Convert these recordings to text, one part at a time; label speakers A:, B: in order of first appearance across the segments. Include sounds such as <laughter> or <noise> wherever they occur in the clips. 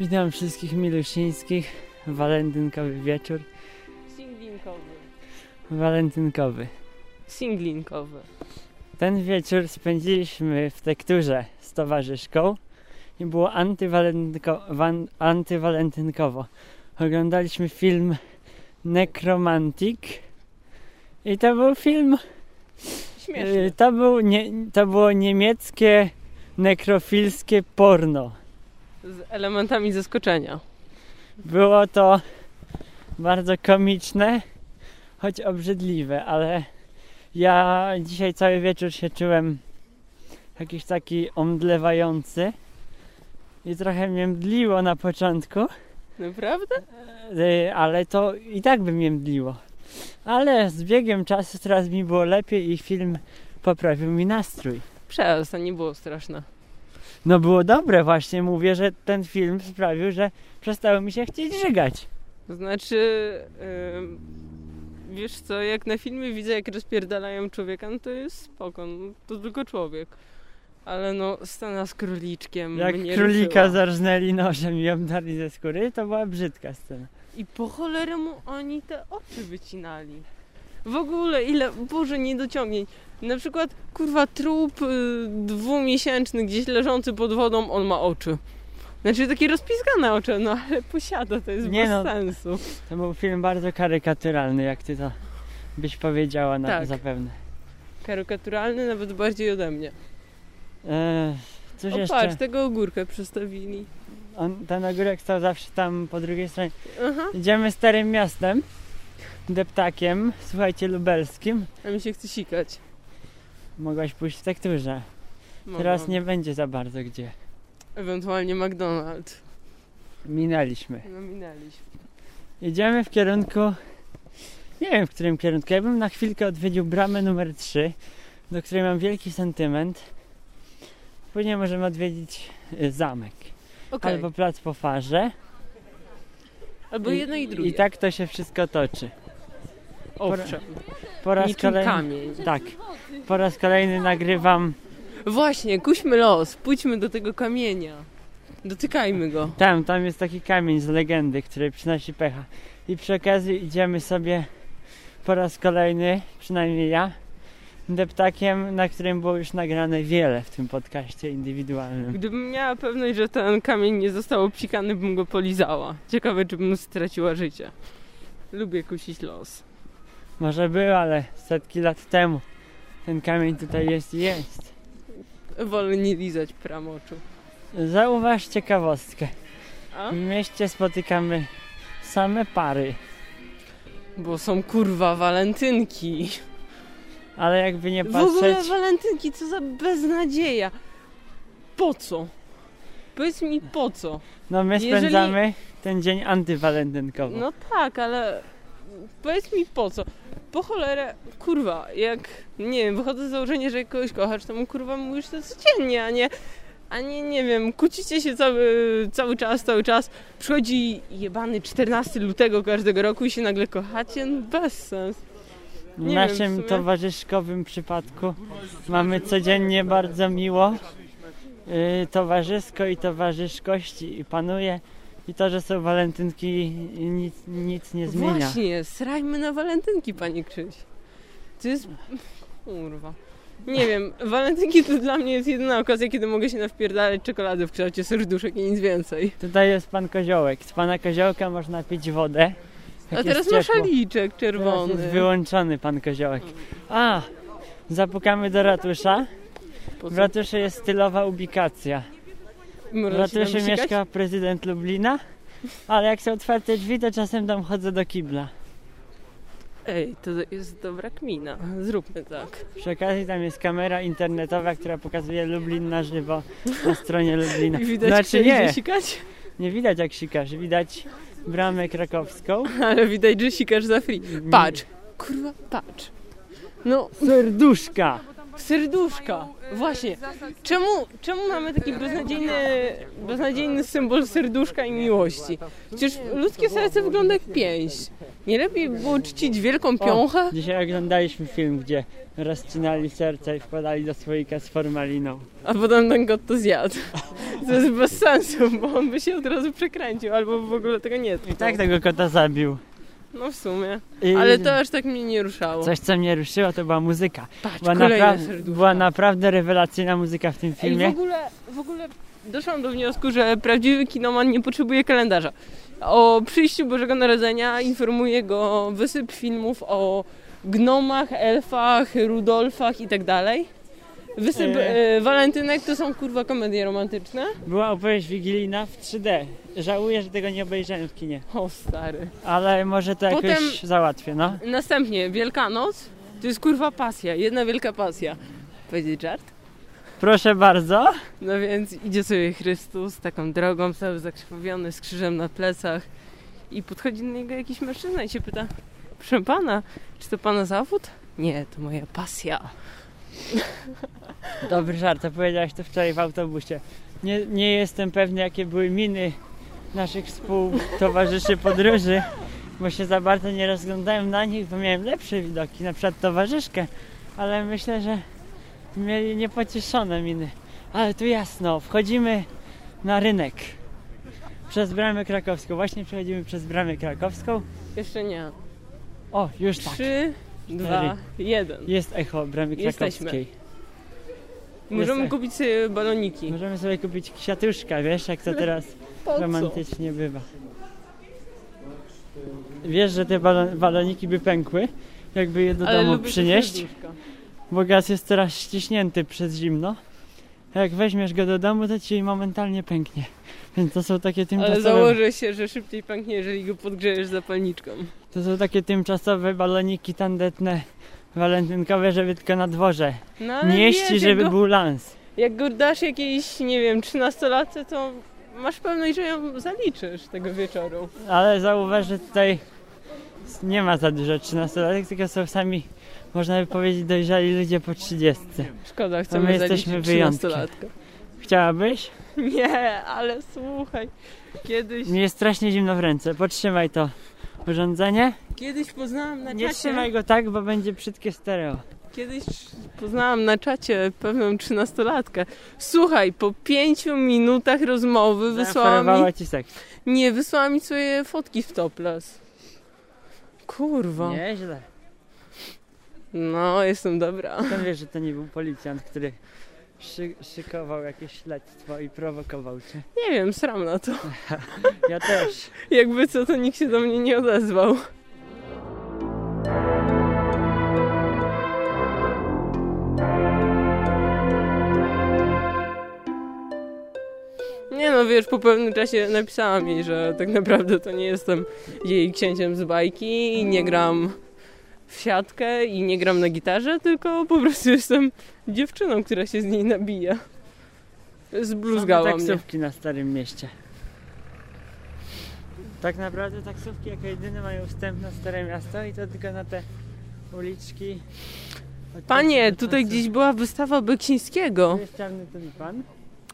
A: Witam wszystkich milusińskich. Walentynkowy wieczór.
B: Singlinkowy.
A: Walentynkowy.
B: Singlinkowy.
A: Ten wieczór spędziliśmy w tekturze z towarzyszką i było antywalentynko, wan, antywalentynkowo. Oglądaliśmy film Necromantic i to był film,
B: Śmieszny.
A: y, to, był nie, to było niemieckie nekrofilskie porno.
B: Z elementami zaskoczenia.
A: Było to bardzo komiczne, choć obrzydliwe, ale ja dzisiaj cały wieczór się czułem jakiś taki omdlewający i trochę mnie mdliło na początku,
B: Naprawdę?
A: y, ale to i tak by mnie mdliło. Ale z biegiem czasu coraz mi było lepiej i film poprawił mi nastrój.
B: Przestań, nie było straszne.
A: No było dobre właśnie, mówię, że ten film sprawił, że przestało mi się chcieć żygać.
B: To znaczy, ym, wiesz co, jak na filmie widzę, jak rozpierdalają człowieka, no to jest spoko, no, to tylko człowiek. Ale no, scena z króliczkiem
A: Jak
B: mnie
A: królika
B: ruszyła.
A: zarżnęli nożem i obdarli ze skóry, to była brzydka scena.
B: I po cholerę mu oni te oczy wycinali. W ogóle ile, Boże, niedociągnięć. Na przykład, kurwa, trup y, dwumiesięczny gdzieś leżący pod wodą, on ma oczy. Znaczy takie rozpizgane oczy, no ale posiada, to jest
A: Nie
B: bez
A: no.
B: sensu.
A: To był film bardzo karykaturalny, jak ty to byś powiedziała na,
B: Tak.
A: zapewne.
B: Karykaturalny nawet bardziej ode mnie.
A: Eee, cóż
B: O
A: jeszcze?
B: patrz, tego ogórkę przestawili.
A: On, ten ogórek stał zawsze tam po drugiej stronie.
B: Aha,
A: Idziemy starym miastem, deptakiem, słuchajcie, lubelskim.
B: a mi się chce sikać.
A: Mogłaś pójść w tekturze.
B: Mogłam.
A: Teraz nie będzie za bardzo gdzie.
B: Ewentualnie McDonald's.
A: Minęliśmy.
B: No minęliśmy.
A: Idziemy w kierunku. Nie wiem w którym kierunku. Ja bym na chwilkę odwiedził bramę numer 3, do której mam wielki sentyment. Później możemy odwiedzić y, zamek.
B: Okej,
A: Albo plac po farze.
B: Albo jedno i drugie.
A: I tak to się wszystko toczy.
B: Owszem,
A: Po raz
B: niczym
A: kolejny.
B: kamień.
A: Tak. Po raz kolejny nagrywam.
B: Właśnie, kuśmy los, pójdźmy do tego kamienia. Dotykajmy go.
A: Tam, tam jest taki kamień z legendy, który przynosi pecha. I przy okazji idziemy sobie po raz kolejny, przynajmniej ja, deptakiem, na którym było już nagrane wiele w tym podcaście indywidualnym.
B: Gdybym miała pewność, że ten kamień nie został obsikany, bym go polizała. Ciekawe, czy bym straciła życie. Lubię kusić los.
A: Może był, ale setki lat temu ten kamień tutaj jest i jest.
B: Wolę nie lizać pramoczu.
A: Zauważ ciekawostkę.
B: A?
A: W mieście spotykamy same pary,
B: Bo są kurwa walentynki.
A: Ale jakby nie
B: W ogóle
A: patrzeć,
B: walentynki, co za beznadzieja. Po co? Powiedz mi po co?
A: no my
B: jeżeli-
A: spędzamy ten dzień antywalentynkowo.
B: No tak, ale powiedz mi po co? Po cholerę, kurwa, jak, nie wiem, wychodzę z założenia, że jak kogoś kochasz, to mu kurwa mówisz to codziennie, a nie, a nie, nie wiem, kłócicie się cały, cały czas, cały czas, przychodzi jebany 14 lutego każdego roku i się nagle kochacie, no bez sens.
A: W
B: wiem,
A: naszym
B: w
A: towarzyszkowym przypadku mamy codziennie bardzo miło, yy, towarzysko i towarzyszkości i panuje i to, że są walentynki nic, nic nie zmienia.
B: Właśnie, srajmy na walentynki, panie Krzyś. To jest, kurwa. Nie wiem, walentynki to dla mnie jest jedyna okazja, kiedy mogę się nawpierdalać czekolady w kształcie serduszek i nic więcej.
A: Tutaj jest pan koziołek. Z pana koziołka można pić wodę.
B: A teraz ma szaliczek
A: Teraz
B: czerwony.
A: jest wyłączony pan koziołek. A, zapukamy do ratusza. W ratuszu jest stylowa ubikacja. W ratuszu mieszka prezydent Lublina, ale jak są otwarte drzwi, to czasem tam chodzę do kibla.
B: Ej, to jest dobra kmina. Zróbmy tak.
A: Przy okazji tam jest kamera internetowa, która pokazuje Lublin na żywo na stronie Lublina.
B: I widać,
A: Znaczy nie,
B: sikać?
A: nie widać jak sikasz, widać bramę krakowską. <laughs>
B: Ale widać, że sikasz za free. Patrz. Kurwa, patrz. No,
A: Serduszka!
B: serduszka. Właśnie. Czemu, czemu mamy taki beznadziejny, beznadziejny symbol serduszka i miłości? Przecież ludzkie serce wygląda jak pięść. Nie lepiej było czcić wielką piąchę?
A: O, dzisiaj oglądaliśmy film, gdzie rozcinali serce i wkładali do słoika z formaliną.
B: A potem ten kot to zjadł. To jest bez sensu, bo on by się od razu przekręcił, albo w ogóle tego nie
A: I
B: tknął.
A: tak tego kota zabił.
B: No w sumie.
A: I
B: Ale to aż tak mnie nie ruszało.
A: Coś, co mnie ruszyło, to była muzyka.
B: Patrz,
A: Była, napra-
B: serduszka.
A: była naprawdę rewelacyjna muzyka w tym
B: Ej, w
A: filmie.
B: ogóle, w ogóle doszłam do wniosku, że prawdziwy kinoman nie potrzebuje kalendarza. O przyjściu Bożego Narodzenia informuje go wysyp filmów o gnomach, elfach, Rudolfach i tak dalej. Wysyp
A: E.
B: e, walentynek to są kurwa komedie romantyczne.
A: Była opowieść wigilijna w 3D. Żałuję, że tego nie obejrzałem w kinie.
B: O stary.
A: Ale może to jakoś
B: Potem-
A: załatwię, no.
B: Następnie Wielkanoc to jest kurwa pasja, jedna wielka pasja. Powiedzieć żart?
A: Proszę bardzo.
B: No więc idzie sobie Chrystus taką drogą, cały zakrwawiony, z krzyżem na plecach i podchodzi do niego jakiś mężczyzna i się pyta Proszę pana, czy to pana zawód? Nie, to moja pasja. <laughs>
A: Dobry żart, opowiedziałeś to wczoraj w autobusie. Nie, nie jestem pewny, jakie były miny naszych współtowarzyszy podróży, bo się za bardzo nie rozglądałem na nich, bo miałem lepsze widoki, na przykład towarzyszkę, ale myślę, że mieli niepocieszone miny. Ale tu jasno, wchodzimy na rynek przez bramę krakowską. Właśnie przechodzimy przez bramę krakowską.
B: Jeszcze nie.
A: O, już tak.
B: Trzy, dwa, jeden.
A: Jest echo bramy
B: Jesteśmy.
A: krakowskiej.
B: Możemy
A: Jest-
B: kupić sobie baloniki.
A: Możemy sobie kupić kwiatuszka, wiesz, jak to teraz <laughs>
B: Po co?
A: romantycznie bywa. Wiesz, że te balon, baloniki by pękły, jakby je do
B: Ale
A: domu przynieść,
B: serduszka.
A: Bo gaz jest teraz ściśnięty przez zimno. A jak weźmiesz go do domu, to ci momentalnie pęknie. Więc to są takie
B: Ale
A: tymczasowe,
B: założę się, że szybciej pęknie, jeżeli go podgrzejesz zapalniczką.
A: to są takie tymczasowe baloniki tandetne, walentynkowe, żeby tylko na dworze
B: No ale
A: nieść
B: wiesz,
A: i
B: jak
A: żeby
B: go,
A: był lans.
B: Jak go dasz jakiejś, nie wiem, 13-latce, to masz pewność, że ją zaliczysz tego wieczoru.
A: Ale zauważ, że tutaj nie ma za dużo 13-latek, tylko są sami, można by powiedzieć, dojrzali ludzie po 30.
B: Szkoda, chcemy
A: my
B: zaliczyć
A: jesteśmy wyjątkiem.
B: 13-latkę.
A: Chciałabyś?
B: Nie, ale słuchaj, kiedyś,
A: Mi jest strasznie zimno w ręce. Potrzymaj to urządzenie.
B: kiedyś poznałam na
A: Nie
B: czacie,
A: trzymaj go tak, bo będzie brzydkie stereo.
B: kiedyś poznałam na czacie pewną 13-latkę. Słuchaj, po pięciu minutach rozmowy wysłała mi,
A: ci seks.
B: nie, wysłała mi swoje fotki w topless. Kurwa.
A: Nieźle.
B: No, jestem dobra.
A: To wiesz, że to nie był policjant, który szy szykował jakieś śledztwo i prowokował cię.
B: Nie wiem, sram na to.
A: Ja też.
B: Jakby co, to nikt się do mnie nie odezwał. Nie no, wiesz, po pewnym czasie napisałam jej, że tak naprawdę to nie jestem jej księciem z bajki i nie gram w siatkę i nie gram na gitarze, tylko po prostu jestem dziewczyną, która się z niej nabija. Zbluzgała
A: Same
B: mnie.
A: taksówki na Starym Mieście. Tak naprawdę taksówki jako jedyne mają wstęp na Stare Miasto i to tylko na te uliczki.
B: Panie, tutaj gdzieś była wystawa Beksińskiego.
A: Jest czarny tulipan.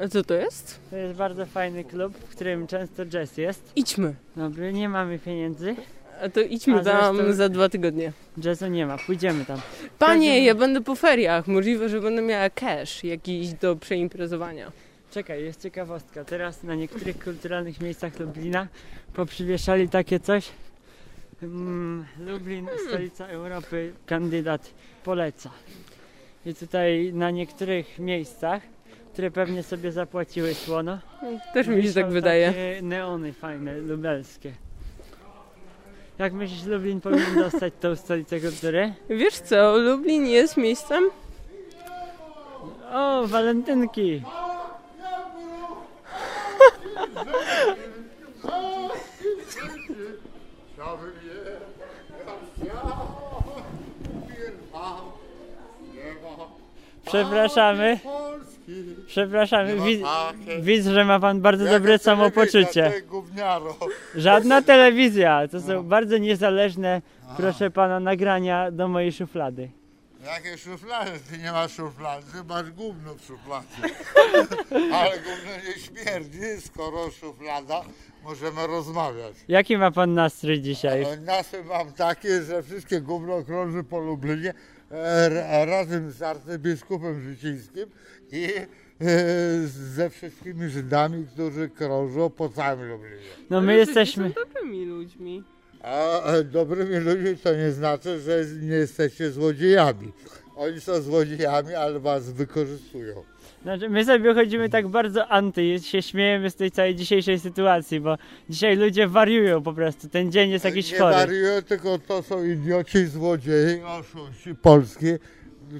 B: A co to jest?
A: To jest bardzo fajny klub, w którym często jazz jest.
B: Idźmy.
A: Dobry, nie mamy pieniędzy.
B: A to idźmy
A: A
B: tam
A: zresztą-
B: za dwa tygodnie.
A: Jazzu nie ma, pójdziemy tam.
B: Panie,
A: Każdym-
B: ja będę po feriach. Możliwe, że będę miała cash jakiś do przeimprezowania.
A: Czekaj, jest ciekawostka. Teraz na niektórych kulturalnych miejscach Lublina poprzywieszali takie coś. Mm, Lublin, stolica Europy, kandydat poleca. I tutaj na niektórych miejscach, które pewnie sobie zapłaciły słono,
B: Też mi się tak wydaje.
A: Takie neony fajne, lubelskie. Jak myślisz, Lublin powinien dostać tą stolicę kultury?
B: Wiesz co, Lublin jest miejscem,
A: O, walentynki! Przepraszamy, przepraszamy. Widzę, że ma pan bardzo dobre samopoczucie.
C: Ty gówniaro.
A: Żadna telewizja. To są
C: No.
A: bardzo niezależne, proszę pana, nagrania do mojej szuflady.
C: Jakie szuflady? Ty nie masz szuflady, masz gówno w szufladzie. <laughs> Ale gówno nie śmierdzi, skoro szuflada, możemy rozmawiać.
A: Jaki ma pan nastrój dzisiaj?
C: Ale Nasy mam takie, że wszystkie gówno krąży po Lublinie e, ra- razem z arcybiskupem życińskim i e, ze wszystkimi Żydami, którzy krążą po całym Lublinie.
A: No my jesteśmy...
B: Są dobrymi ludźmi.
C: A e, dobrymi ludźmi to nie znaczy, że nie jesteście złodziejami. Oni są złodziejami, ale was wykorzystują.
A: Znaczy, my sobie chodzimy tak bardzo anty i się śmiejemy z tej całej dzisiejszej sytuacji, bo dzisiaj ludzie wariują po prostu. Ten dzień jest jakiś
C: nie
A: chory.
C: wariują, tylko to są idioci, złodzieje, oszuści polskie,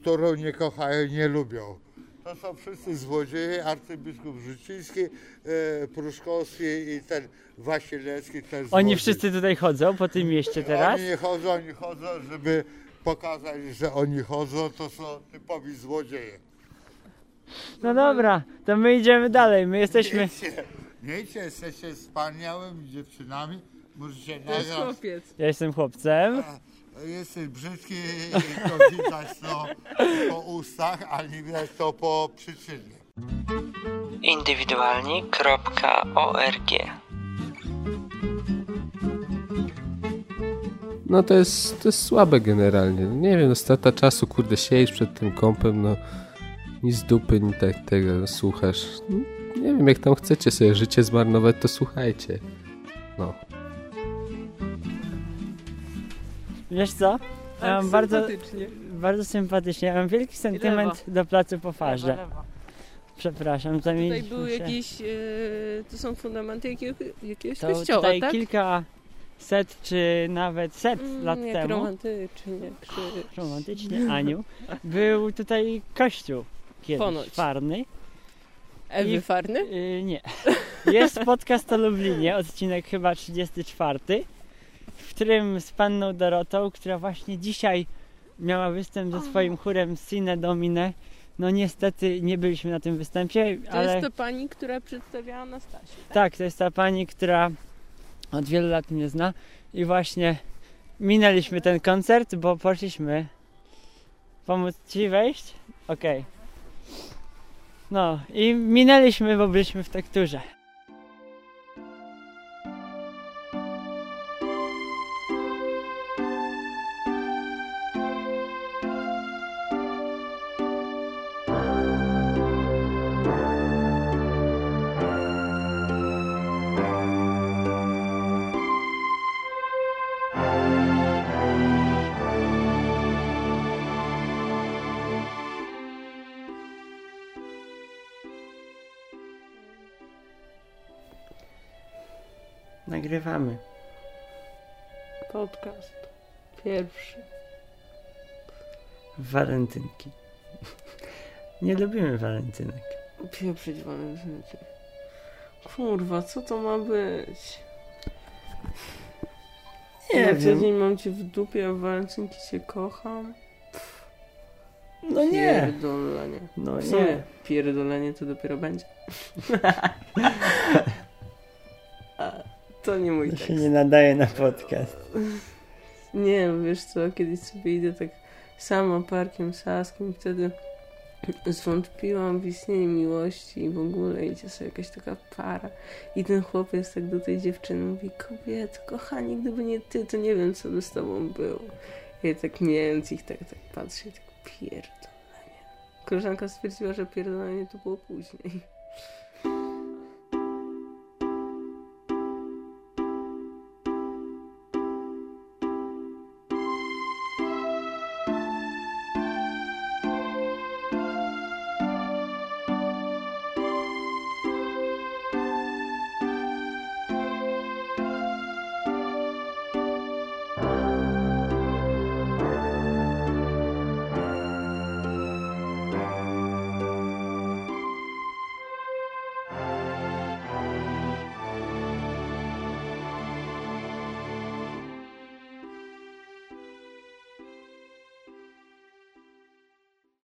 C: którą nie kochają, nie lubią. To są wszyscy złodzieje, arcybiskup Życiński, e, Pruszkowski i ten Wasilewski też
A: Oni
C: złodziej.
A: wszyscy tutaj chodzą po tym mieście teraz.
C: Oni nie chodzą, oni chodzą, żeby pokazać, że oni chodzą, to są typowi złodzieje.
A: No dobra, to my idziemy dalej. My jesteśmy...
C: Nie idźcie, nie idźcie, jesteście wspaniałymi dziewczynami, możecie nagrać.
B: chłopiec.
A: Ja jestem chłopcem.
C: Jesteś brzydki i to widać to po ustach, a nie widać to po przyczynie.
A: Indywidualni.org
D: No to jest, to jest słabe generalnie. Nie wiem, no strata czasu, kurde, siedzisz przed tym kąpem, no ni z dupy, ni tak tego słuchasz. No, Nie wiem, jak tam chcecie sobie życie zmarnować, to słuchajcie. No.
A: Wiesz co? Ja
B: Tak,
A: mam bardzo,
B: sympatycznie.
A: bardzo sympatycznie. Ja mam wielki sentyment do placu po farze.
B: Lewa, lewa.
A: Przepraszam,
B: Tutaj
A: zamieniliśmy
B: były
A: się.
B: jakieś, e, to są fundamenty jakiego, jakiegoś
A: To
B: kościoła,
A: tutaj
B: tak?
A: kilka set czy nawet set
B: Mm,
A: lat
B: jak
A: temu,
B: romantycznie, krzyż.
A: romantycznie Aniu, był tutaj kościół kiedyś
B: Ponoć.
A: farny.
B: Ewy
A: I-
B: Farny?
A: Yy, nie. Jest podcast o Lublinie, odcinek chyba 34, w którym z panną Dorotą, która właśnie dzisiaj miała występ ze swoim chórem Sine Domine. No niestety nie byliśmy na tym występie,
B: To
A: ale
B: jest to pani, która przedstawiała Anastasię.
A: tak, to jest ta pani, która od wielu lat mnie zna i właśnie minęliśmy ten koncert, bo poszliśmy pomóc ci wejść? Okej. No i minęliśmy, bo byliśmy w tekturze. Nagrywamy.
B: Podcast. Pierwszy.
A: Walentynki. Nie lubimy walentynek.
B: Pieprzyć walentynki. Kurwa, co to ma być?
A: Nie
B: Na co
A: wiem.
B: dzień mam cię w dupie, a w walentynki cię kocham.
A: No nie.
B: Pierdolenie.
A: No
B: W sumie
A: nie.
B: pierdolenie to dopiero będzie. <laughs> To nie mój
A: To się
B: tekst.
A: nie nadaje na podcast. <laughs>
B: Nie, wiesz co, kiedyś sobie idę tak sama parkiem saskim wtedy zwątpiłam w istnienie miłości i w ogóle idzie sobie jakaś taka para i ten chłopiec tak do tej dziewczyny mówi kobieto, kochani, gdyby nie ty, to nie wiem, co by z tobą było. I tak mijając ich, tak, tak patrzę i tak pierdolenie. Koleżanka stwierdziła, że pierdolenie to było później.